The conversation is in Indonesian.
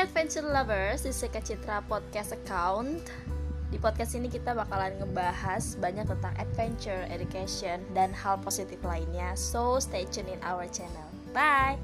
Adventure lovers, di Seka Citra Podcast Account. Di podcast ini kita bakalan ngebahas banyak tentang adventure, education, dan hal positif lainnya. So stay tune in our channel. Bye!